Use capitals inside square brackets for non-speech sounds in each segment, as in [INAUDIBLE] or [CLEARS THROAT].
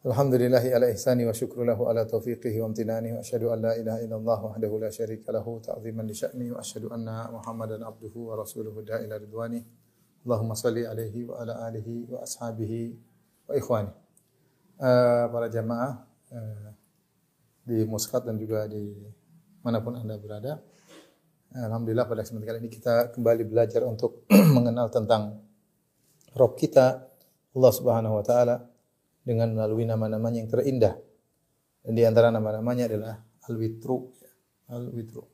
Alhamdulillahi ala ihsani wa syukru lahu ala taufiqihi wa amtinani wa asyhadu an la ilaha illallah wahdahu la syarika lahu ta'ziman li sya'ni wa asyhadu anna Muhammadan abduhu wa rasuluhu da'ila ridwani. Allahumma salli alaihi wa ala alihi wa ashabihi wa ikhwani. Eh, para jamaah eh, di Muscat dan juga di mana pun Anda berada. Alhamdulillah pada kesempatan kali ini kita kembali belajar untuk [CLEARS THROAT] mengenal tentang Rob kita Allah Subhanahu wa taala dengan melalui nama-namanya yang terindah. Dan di antara nama-namanya adalah Al-Witru. Al-Witru.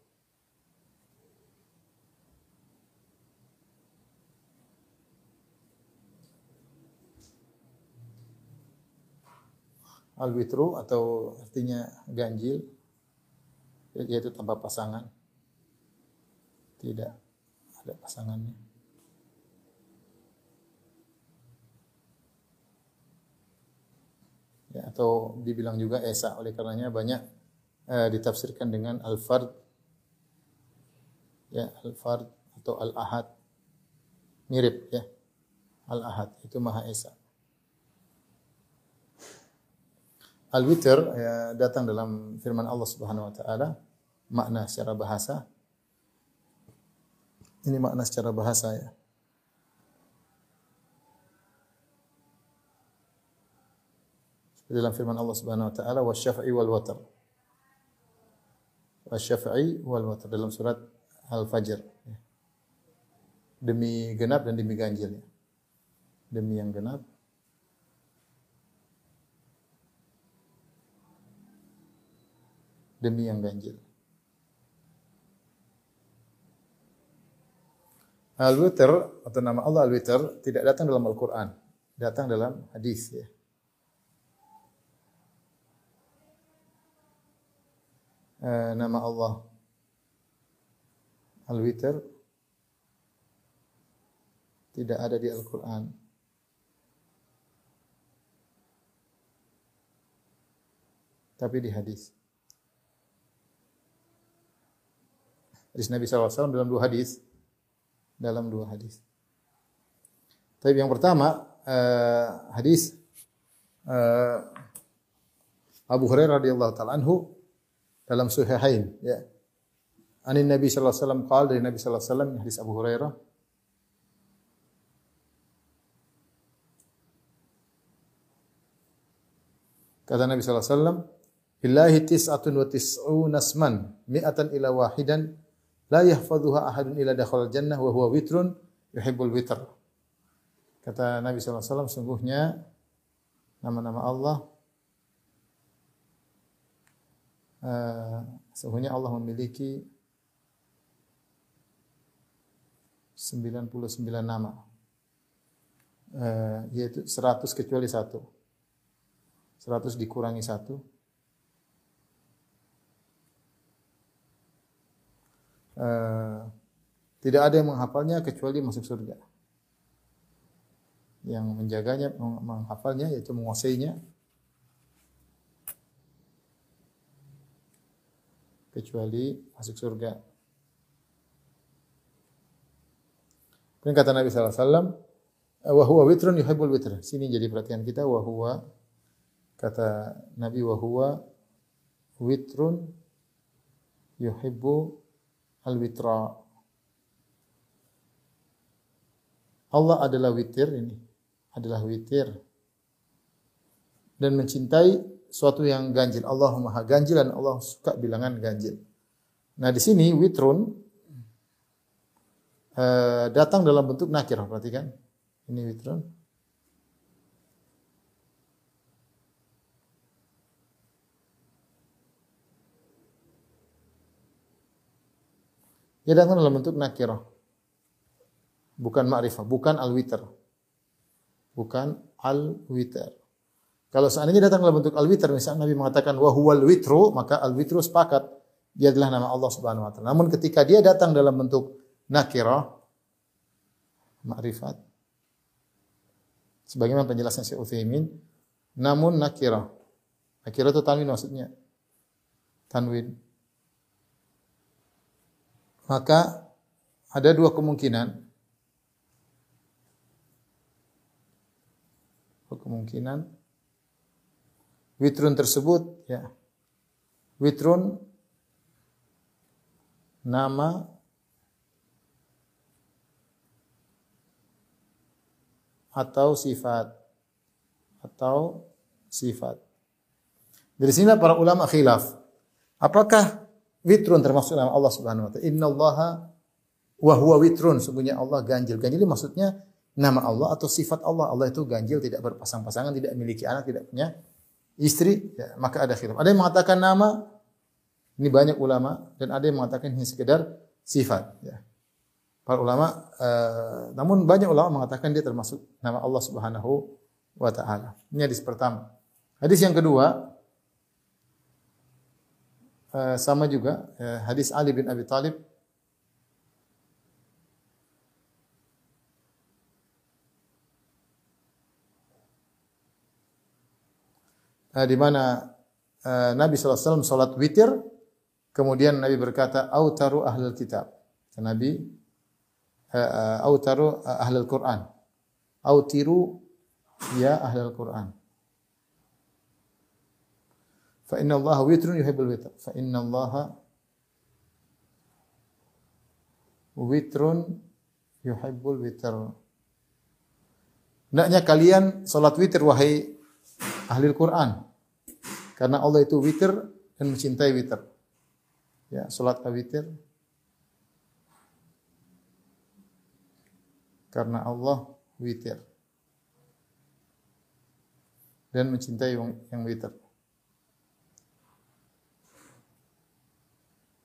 Al-Witru atau artinya ganjil yaitu tanpa pasangan tidak ada pasangannya. Ya, atau dibilang juga esa. Oleh karenanya banyak eh, ditafsirkan dengan al-fard. Ya al-fard atau al-ahad. Mirip ya. Al-ahad itu maha esa. Al-witr ya, datang dalam firman Allah Subhanahu wa taala. Makna secara bahasa. Ini makna secara bahasa ya. Dalam firman Allah Subhanahu wa taala wasyafa'i wal watr. Wasyafa'i wal watr dalam surat Al-Fajr. Demi genap dan demi ganjil. Demi yang genap demi yang ganjil. Al-Witr atau nama Allah Al-Witr tidak datang dalam Al-Quran, datang dalam hadis ya. Eh, nama Allah Al-Witr tidak ada di Al-Quran. Tapi di hadis. Hadis Nabi SAW dalam dua hadis dalam dua hadis. Tapi yang pertama uh, hadis uh, Abu Hurairah radhiyallahu taala anhu dalam Sahihain ya. Anin Nabi sallallahu alaihi wasallam qala dari Nabi sallallahu alaihi wasallam hadis Abu Hurairah Kata Nabi sallallahu alaihi wasallam, "Billahi tis'atun wa tis'una asman, mi'atan ila wahidan, la yahfadhuha ahadun ila dakhal jannah wa huwa witrun yuhibbul witr. Kata Nabi SAW, sungguhnya nama-nama Allah uh, sungguhnya Allah memiliki 99 nama. Uh, yaitu 100 kecuali satu. 100 dikurangi satu. Uh, tidak ada yang menghafalnya kecuali masuk surga. Yang menjaganya, menghafalnya yaitu menguasainya kecuali masuk surga. Kemudian kata Nabi sallallahu alaihi wasallam, "Wa huwa witrun yuhibbul witr." Sini jadi perhatian kita wa huwa kata Nabi wa huwa witrun yuhibbu al-witra. Allah adalah witir ini, adalah witir dan mencintai suatu yang ganjil. Allah Maha ganjil dan Allah suka bilangan ganjil. Nah, di sini witrun uh, datang dalam bentuk nakir, perhatikan. Ini witrun. Dia datang dalam bentuk nakirah. Bukan ma'rifah, bukan al-witr. Bukan al-witr. Kalau seandainya datang dalam bentuk al-witr, misalnya Nabi mengatakan wa huwal witru, maka al-witru sepakat. dia adalah nama Allah Subhanahu wa taala. Namun ketika dia datang dalam bentuk nakirah ma'rifat sebagaimana penjelasan Syekh Utsaimin namun nakirah. Nakirah itu tanwin maksudnya. Tanwin. Maka ada dua kemungkinan. Dua kemungkinan witrun tersebut ya. Witrun nama atau sifat atau sifat. Dari sini para ulama khilaf. Apakah witrun termasuk nama Allah Subhanahu wa taala? Innallaha wa huwa witrun. Sungguhnya Allah ganjil. Ganjil maksudnya nama Allah atau sifat Allah. Allah itu ganjil, tidak berpasang-pasangan, tidak memiliki anak, tidak punya istri. Ya, maka ada khilaf. Ada yang mengatakan nama, ini banyak ulama, dan ada yang mengatakan ini sekedar sifat. Ya. Para ulama, uh, namun banyak ulama mengatakan dia termasuk nama Allah Subhanahu wa taala. Ini hadis pertama. Hadis yang kedua uh, sama juga uh, hadis Ali bin Abi Thalib uh, di mana uh, Nabi SAW salat witir kemudian Nabi berkata autaru ahlul kitab Nabi uh, autaru ahlul Quran autiru ya ahlul Quran Fa inna Allah witrun yuhibbul witr. Fa inna Allah witrun yuhibbul witr. Hendaknya kalian salat witir wahai ahli Al-Qur'an. Karena Allah itu witir dan mencintai witir. Ya, salat witir. Karena Allah witir. Dan mencintai yang witir.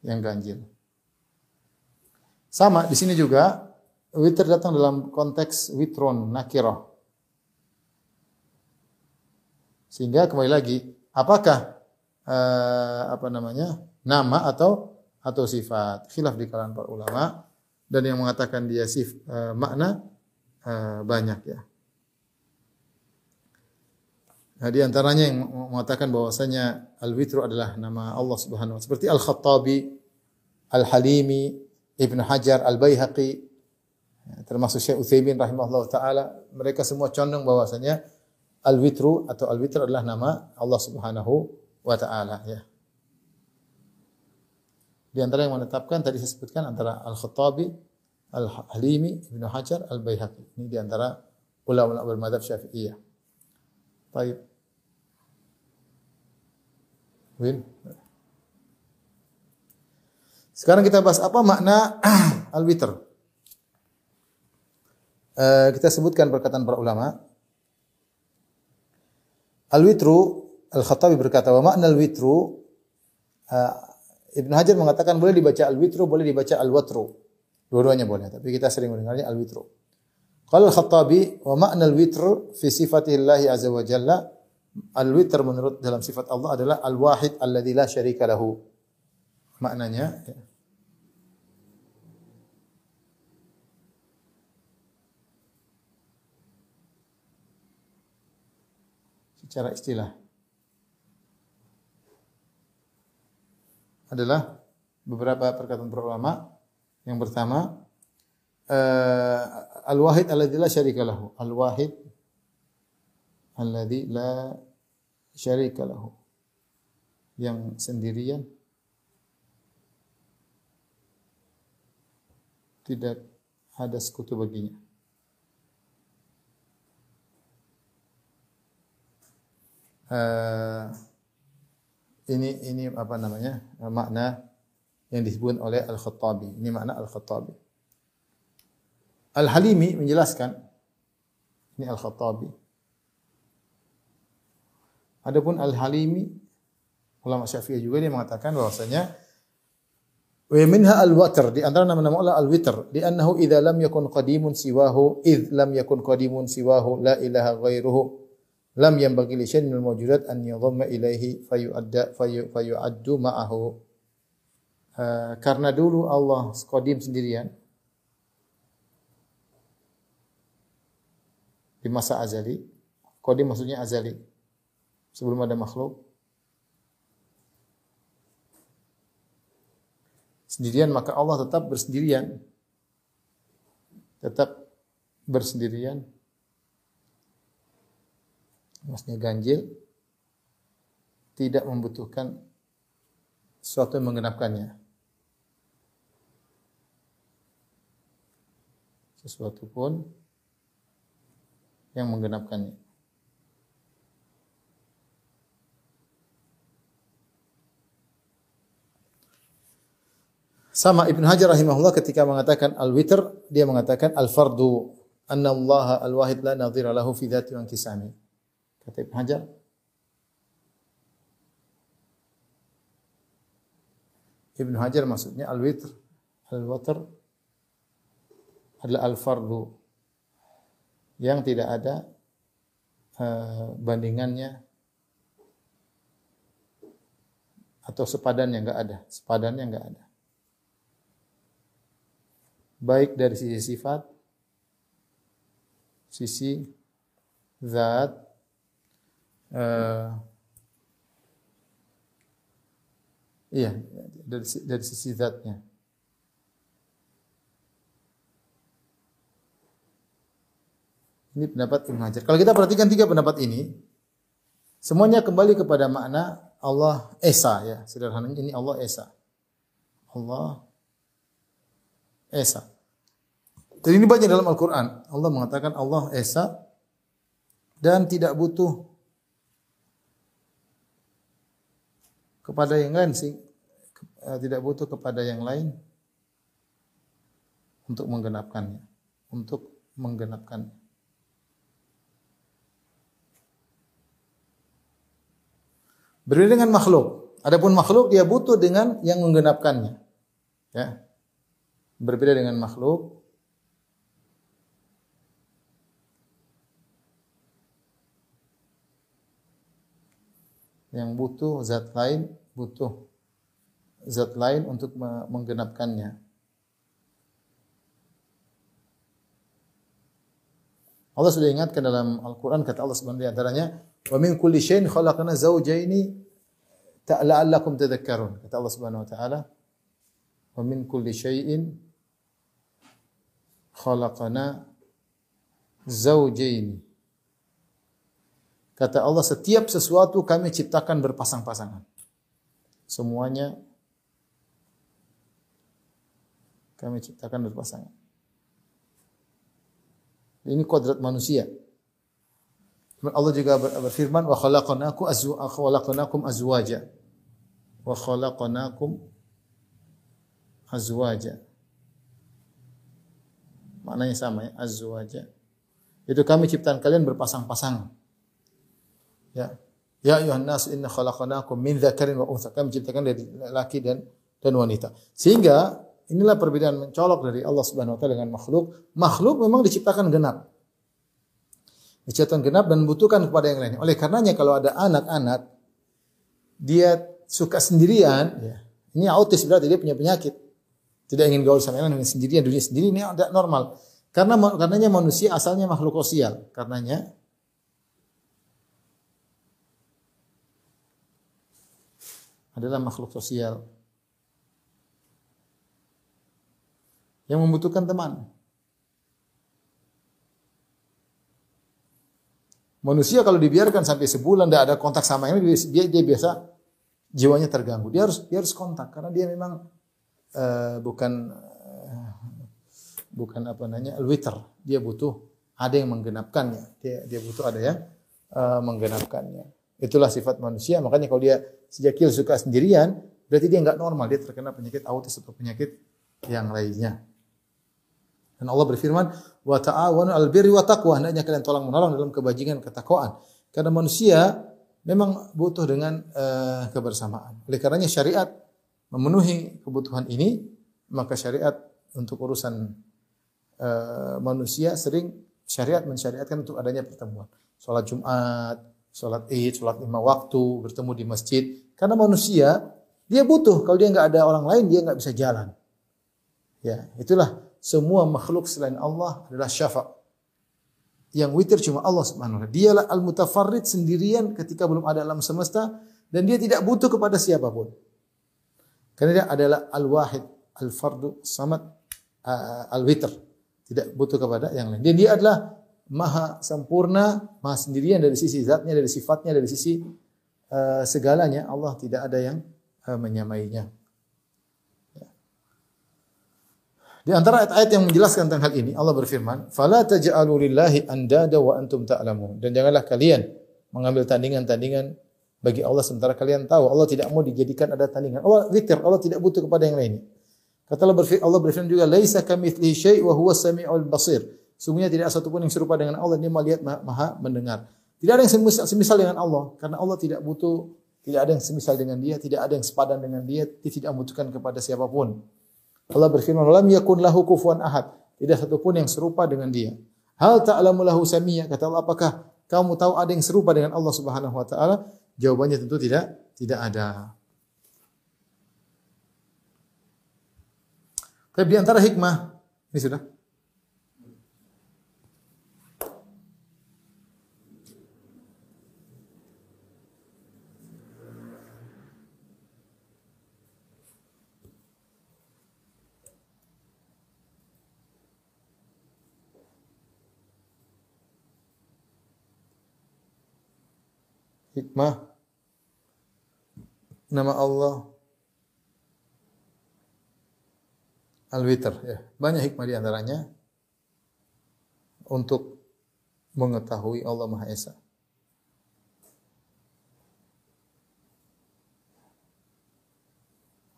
yang ganjil. Sama di sini juga witir datang dalam konteks witron nakirah. Sehingga kembali lagi, apakah uh, apa namanya nama atau atau sifat? Khilaf di kalangan para ulama dan yang mengatakan dia sif uh, makna uh, banyak ya. Nah, di antaranya yang mengatakan bahwasanya al-witru adalah nama Allah Subhanahu wa taala. Seperti Al-Khattabi, Al-Halimi, Ibn Hajar, Al-Baihaqi, ya, termasuk Syekh Utsaimin rahimahullah taala, mereka semua condong bahwasanya al-witru atau al-witr adalah nama Allah Subhanahu wa taala ya. Di antara yang menetapkan tadi saya sebutkan antara Al-Khattabi, Al-Halimi, Ibn Hajar, Al-Baihaqi. Ini di antara ulama-ulama bermadzhab Syafi'iyah. Baik. Win. Sekarang kita bahas apa makna [CLEARS THROAT] al-witr. Uh, kita sebutkan perkataan para ulama. Al-witru, Al-Khattabi berkata, wa makna al-witru, uh, Ibn Hajar mengatakan boleh dibaca al-witru, boleh dibaca al-watru. Dua-duanya boleh, tapi kita sering mendengarnya al-witru. Qala Al-Khattabi, wa makna al-witr fi sifatillahi azza wa jalla, Al-witr menurut dalam sifat Allah adalah al-wahid alladzi la syarika lahu. Maknanya ya. Secara istilah adalah beberapa perkataan para ulama. Yang pertama, uh, al-wahid alladzi la syarika lahu. Al-wahid alladzi la syarika lahu yang sendirian tidak ada sekutu baginya. Uh, ini ini apa namanya makna yang disebut oleh Al-Khattabi. Ini makna Al-Khattabi. Al-Halimi menjelaskan ini Al-Khattabi Adapun Al-Halimi ulama Syafi'i juga dia mengatakan bahwasanya wa minha al-watr di antara nama-nama Allah al-witr di annahu idza lam yakun qadimun siwahu id lam yakun qadimun siwahu la ilaha ghairuhu lam yanbaghi li syai'in min al-mawjudat an yadhamma ilaihi fayu'adda fayu'addu ma'ahu eh, karena dulu Allah qadim sendirian di masa azali. Qadim maksudnya azali. Sebelum ada makhluk. Sendirian maka Allah tetap bersendirian. Tetap bersendirian. Maksudnya ganjil tidak membutuhkan sesuatu yang menggenapkannya. Sesuatu pun yang menggenapkannya. Sama Ibn Hajar rahimahullah ketika mengatakan al-witr, dia mengatakan al-fardu anna Allah al-wahid la nadhira lahu fi dhati wa kisami. Kata Ibn Hajar, Ibn Hajar maksudnya al-witr, al-watr adalah al-fardu. Yang tidak ada uh, bandingannya atau sepadannya enggak ada, sepadannya enggak ada. Baik dari sisi sifat, sisi zat, uh, iya dari dari sisi zatnya. Ini pendapat Ibn Hajar. Kalau kita perhatikan tiga pendapat ini, semuanya kembali kepada makna Allah Esa ya. Sederhananya ini Allah Esa. Allah Esa. Dan ini banyak dalam Al-Quran. Allah mengatakan Allah Esa dan tidak butuh kepada yang lain sih. Eh, tidak butuh kepada yang lain untuk menggenapkannya. Untuk menggenapkannya. Berbeda dengan makhluk. Adapun makhluk dia butuh dengan yang menggenapkannya. Ya. Berbeda dengan makhluk. Yang butuh zat lain, butuh zat lain untuk menggenapkannya. Allah sudah ingatkan dalam Al-Quran kata Allah subhanahu wa ta'ala Wa min kulli syai'in khalaqna zawjaini ta'la'allakum tadhakkarun. Kata Allah Subhanahu wa taala, "Wa min kulli syai'in khalaqna zawjaini." Kata Allah, setiap sesuatu kami ciptakan berpasang-pasangan. Semuanya kami ciptakan berpasangan. Ini kodrat manusia. Allah juga berfirman wa azwa khalaqnakum azwaja. Wa khalaqnakum azwaja. Maknanya sama ya, azwaja. Itu kami ciptakan kalian berpasang-pasang. Ya. Ya ayuhan nas inna khalaqnakum min dzakarin wa untha. Kami ciptakan dari laki dan dan wanita. Sehingga inilah perbedaan mencolok dari Allah Subhanahu wa taala dengan makhluk. Makhluk memang diciptakan genap. Diciptakan genap dan membutuhkan kepada yang lain. Oleh karenanya kalau ada anak-anak dia suka sendirian, ya, ini autis berarti dia punya penyakit. Tidak ingin gaul sama orang sendirian, dunia sendiri ini tidak normal. Karena karenanya manusia asalnya makhluk sosial. Karenanya adalah makhluk sosial yang membutuhkan teman. Manusia kalau dibiarkan sampai sebulan tidak ada kontak sama ini dia dia biasa jiwanya terganggu. Dia harus dia harus kontak karena dia memang uh, bukan uh, bukan apa namanya witr. Dia butuh ada yang menggenapkannya. Dia dia butuh ada yang uh, menggenapkannya. Itulah sifat manusia. Makanya kalau dia sejak kecil suka sendirian, berarti dia nggak normal. Dia terkena penyakit autis atau penyakit yang lainnya. Dan Allah berfirman, "Wa ta'awanu 'alal birri wa taqwa." Hendaknya kalian tolong menolong dalam kebajikan ketakwaan. Karena manusia memang butuh dengan uh, kebersamaan. Oleh karenanya syariat memenuhi kebutuhan ini, maka syariat untuk urusan uh, manusia sering syariat mensyariatkan untuk adanya pertemuan. Salat Jumat, salat Id, salat lima waktu, bertemu di masjid. Karena manusia Dia butuh. Kalau dia nggak ada orang lain, dia nggak bisa jalan. Ya, itulah semua makhluk selain Allah adalah syafa. Yang witir cuma Allah Subhanahu wa taala. Dialah al-mutafarrid sendirian ketika belum ada alam semesta dan dia tidak butuh kepada siapa pun. Karena dia adalah al-wahid, al-fardu, samad, al-witr. Tidak butuh kepada yang lain. Dan dia adalah maha sempurna, maha sendirian dari sisi zatnya, dari sifatnya, dari sisi uh, segalanya. Allah tidak ada yang uh, menyamainya. Ya. Di antara ayat-ayat yang menjelaskan tentang hal ini, Allah berfirman, "Fala taj'alu lillahi andada wa antum ta'lamun." Dan janganlah kalian mengambil tandingan-tandingan bagi Allah sementara kalian tahu Allah tidak mau dijadikan ada tandingan. Allah zikir, Allah tidak butuh kepada yang lainnya. Kata Allah berfirman juga, "Laisa kamitslihi syai' wa huwa samiul basir." Sungguhnya tidak ada satupun yang serupa dengan Allah, dia melihat maha mendengar. Tidak ada yang semisal, semisal dengan Allah karena Allah tidak butuh tidak ada yang semisal dengan dia, tidak ada yang sepadan dengan dia, dia tidak membutuhkan kepada siapa pun. Allah berfirman, "Lam yakun lahu kufuwan ahad." Tidak satupun yang serupa dengan dia. Hal ta'lamu lahu samiyya? Kata Allah, apakah kamu tahu ada yang serupa dengan Allah Subhanahu wa taala? Jawabannya tentu tidak, tidak ada. Tapi di antara hikmah, ini sudah hikmah nama Allah Al-Witr ya. Banyak hikmah di antaranya untuk mengetahui Allah Maha Esa.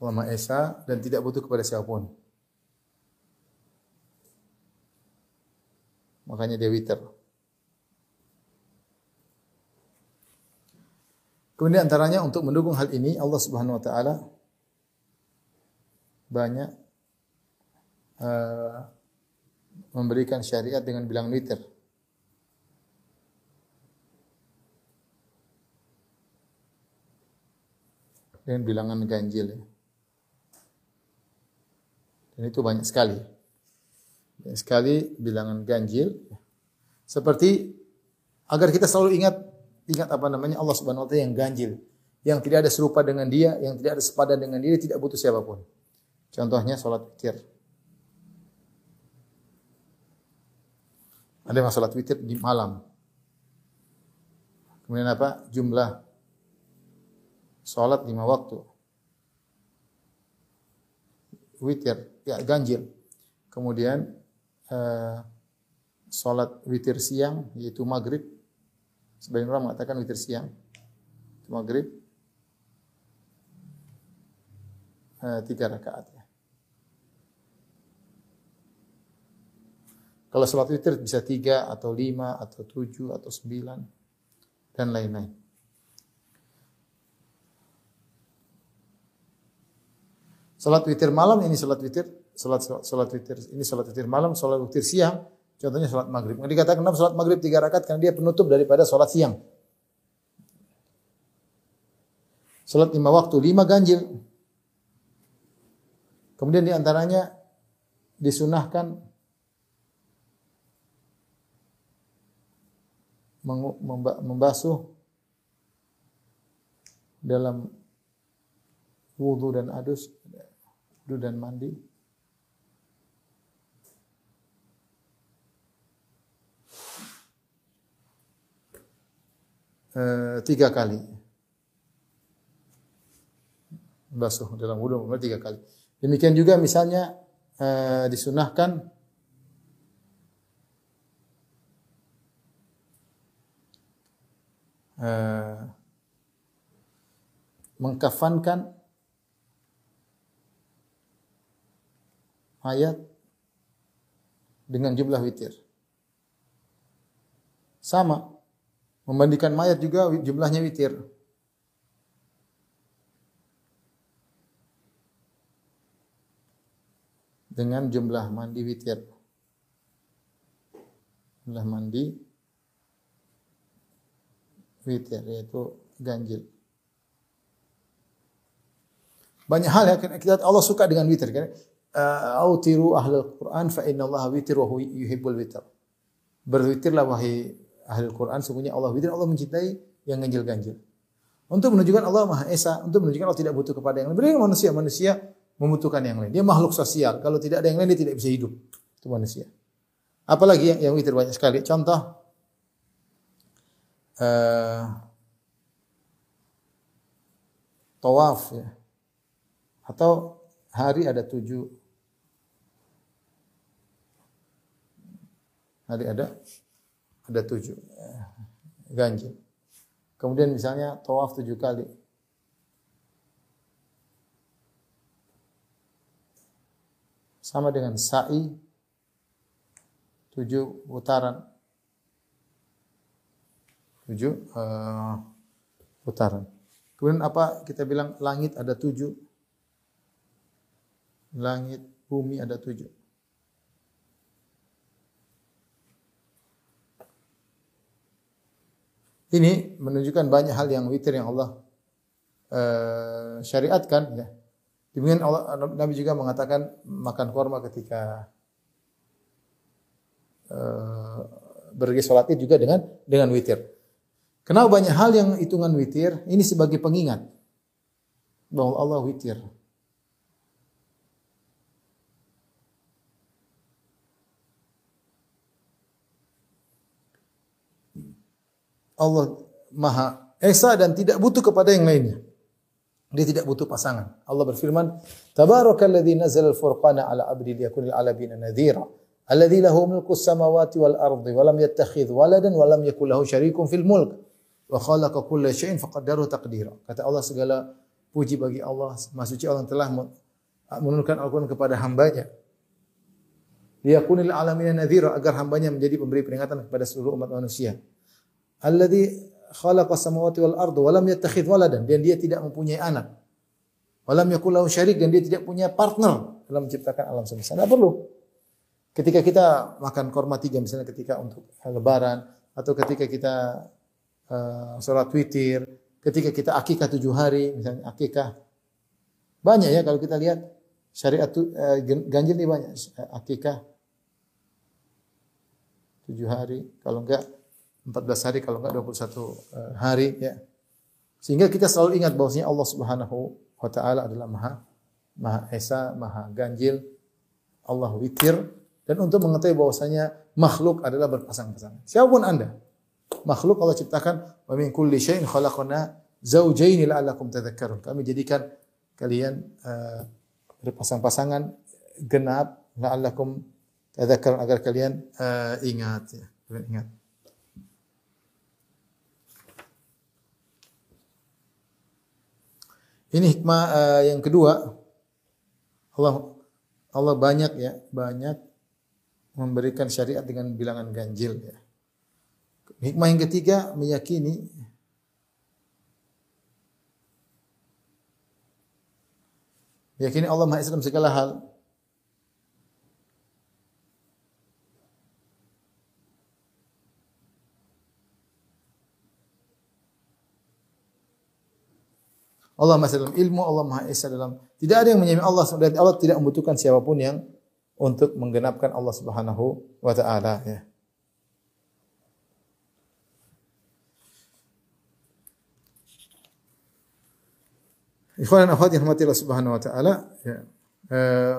Allah Maha Esa dan tidak butuh kepada siapa pun. Makanya dia witr. Kemudian antaranya untuk mendukung hal ini Allah Subhanahu wa taala banyak uh, memberikan syariat dengan bilang liter. Dengan bilangan ganjil. Ya. Dan itu banyak sekali. Banyak sekali bilangan ganjil. Seperti agar kita selalu ingat ingat apa namanya Allah Subhanahu wa taala yang ganjil, yang tidak ada serupa dengan dia, yang tidak ada sepadan dengan dia, tidak butuh siapa pun. Contohnya salat witir. Ada yang salat witir di malam. Kemudian apa? Jumlah salat lima waktu. Witir, ya ganjil. Kemudian uh, salat witir siang yaitu maghrib Sebagian orang mengatakan witir siang. Maghrib. Eh, tiga rakaat ya. Kalau sholat witir bisa tiga atau lima atau tujuh atau sembilan dan lain-lain. Salat witir malam ini salat witir, salat salat witir ini salat witir malam, salat witir siang Contohnya sholat maghrib. Nggak dikatakan kenapa sholat maghrib tiga rakaat karena dia penutup daripada sholat siang. Sholat lima waktu, lima ganjil. Kemudian di antaranya disunahkan membasuh dalam wudhu dan adus, wudhu dan mandi Eh, tiga kali. Basuh dalam wudhu tiga kali. Demikian juga misalnya uh, disunahkan uh, mengkafankan ayat dengan jumlah witir. Sama, Memandikan mayat juga jumlahnya witir. Dengan jumlah mandi witir. Jumlah mandi witir yaitu ganjil. Banyak hal ya kita Allah suka dengan witir kan. Uh, Autiru ahlul Quran fa inna Allah witir wa yuhibbul witir. Berwitirlah wahai ahli Quran sungguhnya Allah witir Allah mencintai yang ganjil-ganjil. Untuk menunjukkan Allah Maha Esa, untuk menunjukkan Allah tidak butuh kepada yang lain. Benar manusia, manusia membutuhkan yang lain. Dia makhluk sosial. Kalau tidak ada yang lain dia tidak bisa hidup. Itu manusia. Apalagi yang, yang witir banyak sekali. Contoh uh, tawaf ya. Atau hari ada tujuh hari ada ada tujuh ya, ganjil. Kemudian misalnya tawaf tujuh kali. Sama dengan sa'i tujuh putaran. Tujuh uh, putaran. Kemudian apa kita bilang langit ada tujuh. Langit, bumi ada tujuh. Ini menunjukkan banyak hal yang witir yang Allah uh, syariatkan ya. Demikian Allah Nabi juga mengatakan makan korma ketika uh, pergi sholat id juga dengan dengan witir. Kenapa banyak hal yang hitungan witir ini sebagai pengingat bahwa Allah witir. Allah Maha Esa dan tidak butuh kepada yang lainnya. Dia tidak butuh pasangan. Allah berfirman, "Tabarakalladzi nazzala al-furqana 'ala 'abdi liyakuna lil 'alamin nadhira." Alladzi lahu mulku samawati wal ardi wa lam yattakhidh waladan wa lam yakul lahu syarikun fil mulk wa khalaqa kulla syai'in faqaddarahu taqdira. Kata Allah segala puji bagi Allah, Suci Allah telah menurunkan Al-Qur'an kepada hambanya. Liyakunil alamin nadhira agar hambanya menjadi pemberi peringatan kepada seluruh umat manusia alladzi khalaqa samawati wal ardu wa lam yattakhidh waladan dan dia tidak mempunyai anak. Wa lam yakul lahu syarik dan dia tidak punya partner dalam menciptakan alam semesta. Tidak perlu. Ketika kita makan korma tiga misalnya ketika untuk lebaran atau ketika kita uh, sholat witir, ketika kita akikah tujuh hari misalnya akikah banyak ya kalau kita lihat syariat uh, ganjil ini banyak akikah tujuh hari kalau enggak 14 hari kalau enggak 21 eh, hari ya. Sehingga kita selalu ingat bahwasanya Allah Subhanahu wa taala adalah Maha Maha Esa, Maha Ganjil, Allah witir dan untuk mengetahui bahwasanya makhluk adalah berpasang-pasangan. Siapa pun Anda, makhluk Allah ciptakan wa min kulli syai'in khalaqna zaujaini la'allakum tadhakkarun. Kami jadikan kalian uh, berpasang-pasangan genap la'allakum tadhakkarun agar kalian uh, ingat ya. Ingat. Ini hikmah uh, yang kedua. Allah Allah banyak ya, banyak memberikan syariat dengan bilangan ganjil ya. Hikmah yang ketiga meyakini meyakini Allah Maha Esa dalam segala hal. Allah Maha dalam ilmu, Allah Maha Esa dalam tidak ada yang menyamai Allah dan Allah tidak membutuhkan siapa pun yang untuk menggenapkan Allah Subhanahu wa taala ya. Ikhwan akhwat yang Subhanahu wa taala ya. Uh,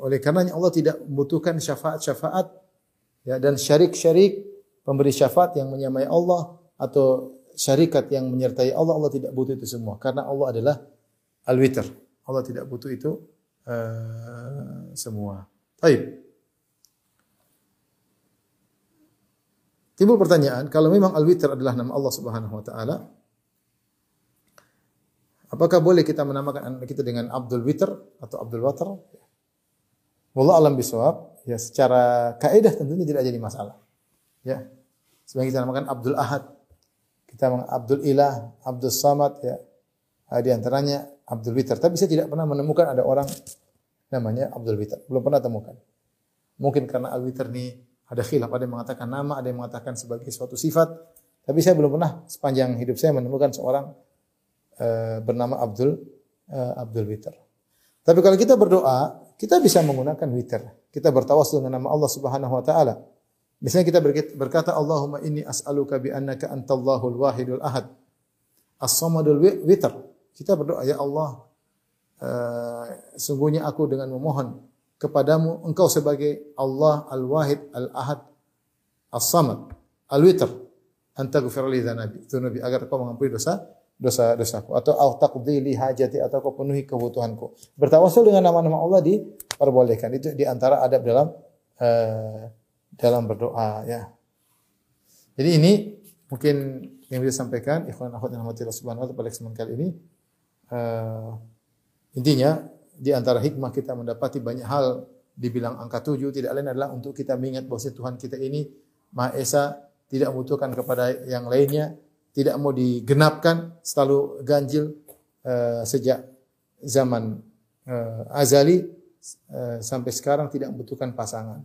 oleh karenanya Allah tidak membutuhkan syafaat-syafaat ya dan syarik-syarik pemberi syafaat yang menyamai Allah atau syarikat yang menyertai Allah, Allah tidak butuh itu semua. Karena Allah adalah al-witr. Allah tidak butuh itu uh, semua. Baik. Timbul pertanyaan, kalau memang al-witr adalah nama Allah Subhanahu wa taala, apakah boleh kita menamakan anak kita dengan Abdul Witr atau Abdul Watr? Wallah alam bisawab, ya secara kaidah tentunya tidak jadi masalah. Ya. Sebagai kita namakan Abdul Ahad, kita Abdul Ilah, Abdul Samad ya. Ah, di antaranya Abdul Witr. Tapi saya tidak pernah menemukan ada orang namanya Abdul Witr. Belum pernah temukan. Mungkin karena Al Witr ini ada khilaf, ada yang mengatakan nama, ada yang mengatakan sebagai suatu sifat. Tapi saya belum pernah sepanjang hidup saya menemukan seorang uh, bernama Abdul uh, Abdul Witir. Tapi kalau kita berdoa, kita bisa menggunakan witir. Kita bertawasul dengan nama Allah Subhanahu wa taala. Misalnya kita berkata Allahumma inni as'aluka bi annaka antallahul wahidul ahad. As-samadul witr. Kita berdoa ya Allah, uh, sungguhnya aku dengan memohon kepadamu engkau sebagai Allah Al-Wahid Al-Ahad As-Samad Al-Witr anta ghfir li dzunubi agar kau mengampuni dosa dosa-dosaku atau au taqdi li hajati atau kau penuhi kebutuhanku. Bertawasul dengan nama-nama Allah diperbolehkan. Itu di antara adab dalam uh, dalam berdoa ya. Jadi ini mungkin yang bisa sampaikan ikhwan akhwat yang rahmatillah subhanahu wa taala pada kali ini uh, intinya di antara hikmah kita mendapati banyak hal dibilang angka tujuh tidak lain adalah untuk kita mengingat bahwa Tuhan kita ini Maha Esa tidak membutuhkan kepada yang lainnya tidak mau digenapkan, selalu ganjil uh, sejak zaman uh, azali uh, sampai sekarang tidak membutuhkan pasangan.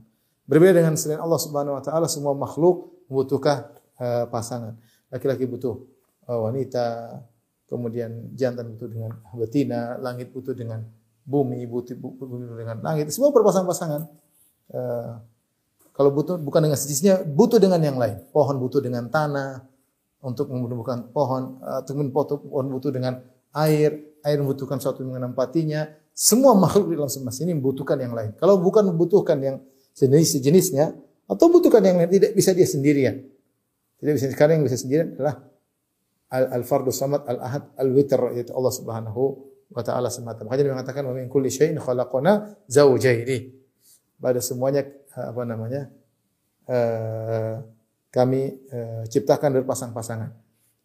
Berbeda dengan selain Allah Subhanahu wa taala semua makhluk membutuhkan uh, pasangan. Laki-laki butuh uh, wanita, kemudian jantan butuh dengan betina, langit butuh dengan bumi, butuh, butuh dengan langit. Semua berpasang-pasangan. Uh, kalau butuh bukan dengan sejenisnya, butuh dengan yang lain. Pohon butuh dengan tanah, untuk menumbuhkan pohon, untuk pohon butuh dengan air, air membutuhkan suatu menempatinya. Semua makhluk di alam semesta ini membutuhkan yang lain. Kalau bukan membutuhkan yang sejenis sejenisnya, atau butuhkan yang lain, tidak bisa dia sendirian. Tidak bisa sekarang yang bisa sendirian adalah al fardu samad al ahad al witr yaitu Allah Subhanahu wa taala semata. Makanya dia mengatakan wa min kulli syai'in khalaqana zawjaini. Pada semuanya apa namanya? Uh, kami uh, ciptakan berpasang-pasangan.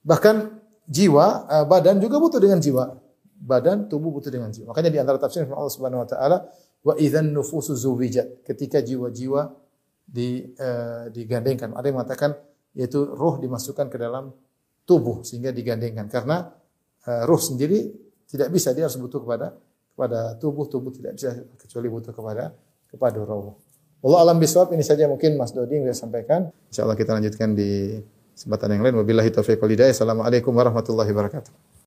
Bahkan jiwa, badan juga butuh dengan jiwa. Badan, tubuh butuh dengan jiwa. Makanya di antara tafsir Allah Subhanahu wa taala wa idzan nufusu zuwijat. Ketika jiwa-jiwa di uh, digandengkan. Ada yang mengatakan yaitu roh dimasukkan ke dalam tubuh sehingga digandengkan karena uh, roh sendiri tidak bisa dia harus butuh kepada kepada tubuh tubuh tidak bisa kecuali butuh kepada kepada roh. Allah alam biswab ini saja mungkin Mas Dodi yang saya sampaikan. Insyaallah kita lanjutkan di kesempatan yang lain. Wabillahi taufiq wal. Assalamualaikum warahmatullahi wabarakatuh.